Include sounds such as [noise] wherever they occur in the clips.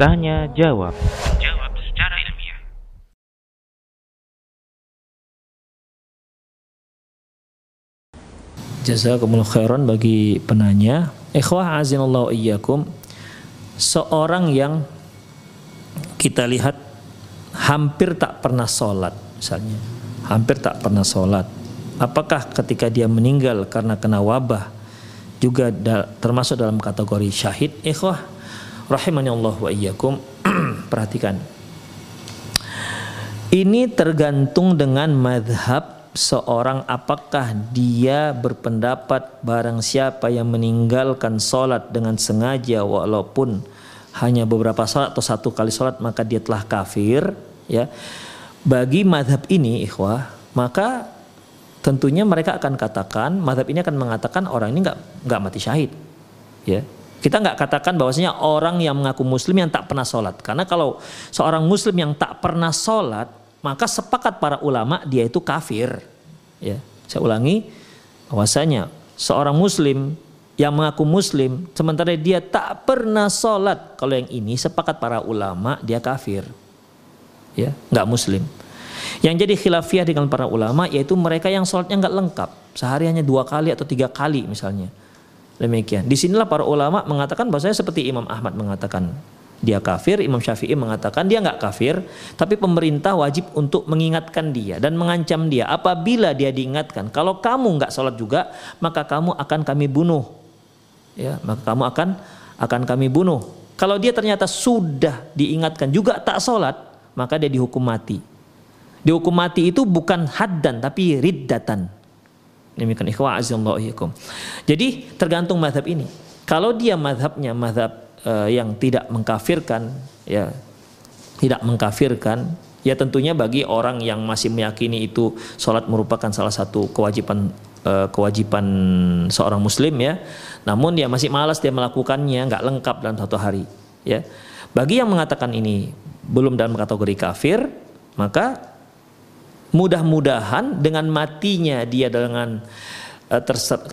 Tanya jawab. Jawab secara ilmiah. Jazakumullah khairan bagi penanya. Ikhwah azinallahu iyyakum. Seorang yang kita lihat hampir tak pernah sholat misalnya. Hampir tak pernah sholat. Apakah ketika dia meninggal karena kena wabah juga da- termasuk dalam kategori syahid? Ikhwah rahimani Allah wa iyyakum. [clears throat] Perhatikan. Ini tergantung dengan madhab seorang apakah dia berpendapat barang siapa yang meninggalkan sholat dengan sengaja walaupun hanya beberapa sholat atau satu kali sholat maka dia telah kafir ya bagi madhab ini ikhwah maka tentunya mereka akan katakan madhab ini akan mengatakan orang ini nggak nggak mati syahid. Ya. Kita nggak katakan bahwasanya orang yang mengaku muslim yang tak pernah sholat. Karena kalau seorang muslim yang tak pernah sholat maka sepakat para ulama dia itu kafir. Ya. Saya ulangi bahwasanya seorang muslim yang mengaku muslim sementara dia tak pernah sholat kalau yang ini sepakat para ulama dia kafir. Ya. Nggak muslim yang jadi khilafiyah dengan para ulama yaitu mereka yang sholatnya nggak lengkap sehari hanya dua kali atau tiga kali misalnya demikian di sinilah para ulama mengatakan bahwasanya seperti Imam Ahmad mengatakan dia kafir, Imam Syafi'i mengatakan dia nggak kafir, tapi pemerintah wajib untuk mengingatkan dia dan mengancam dia. Apabila dia diingatkan, kalau kamu nggak sholat juga, maka kamu akan kami bunuh. Ya, maka kamu akan akan kami bunuh. Kalau dia ternyata sudah diingatkan juga tak sholat, maka dia dihukum mati. Dihukum mati itu bukan haddan tapi riddatan. Demikian azzallahikum. Jadi tergantung madhab ini. Kalau dia madhabnya madhab uh, yang tidak mengkafirkan ya tidak mengkafirkan ya tentunya bagi orang yang masih meyakini itu sholat merupakan salah satu kewajiban uh, kewajiban seorang muslim ya namun dia masih malas dia melakukannya nggak lengkap dalam satu hari ya bagi yang mengatakan ini belum dalam kategori kafir maka mudah-mudahan dengan matinya dia dengan uh,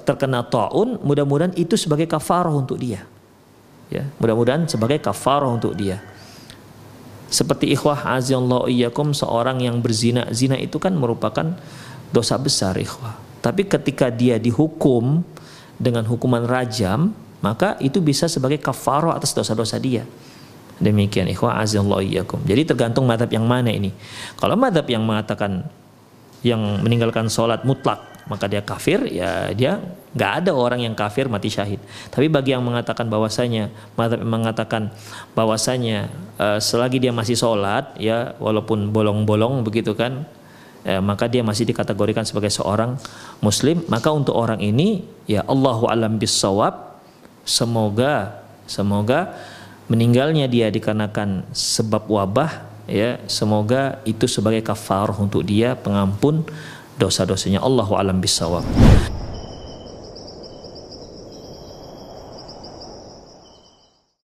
terkena taun mudah-mudahan itu sebagai kafarah untuk dia. Ya mudah-mudahan sebagai kafarah untuk dia. Seperti ikhwah azallahu iyyakum seorang yang berzina. Zina itu kan merupakan dosa besar ikhwah. Tapi ketika dia dihukum dengan hukuman rajam maka itu bisa sebagai kafarah atas dosa-dosa dia demikian ikhwah iyyakum. Jadi tergantung madhab yang mana ini. Kalau madhab yang mengatakan yang meninggalkan sholat mutlak maka dia kafir ya dia nggak ada orang yang kafir mati syahid. Tapi bagi yang mengatakan bahwasanya madhab yang mengatakan bahwasanya uh, selagi dia masih sholat ya walaupun bolong-bolong begitu kan ya, maka dia masih dikategorikan sebagai seorang muslim maka untuk orang ini ya Allahu alam bisawab semoga semoga meninggalnya dia dikarenakan sebab wabah ya semoga itu sebagai kafarah untuk dia pengampun dosa-dosanya. Allahu alam bisawab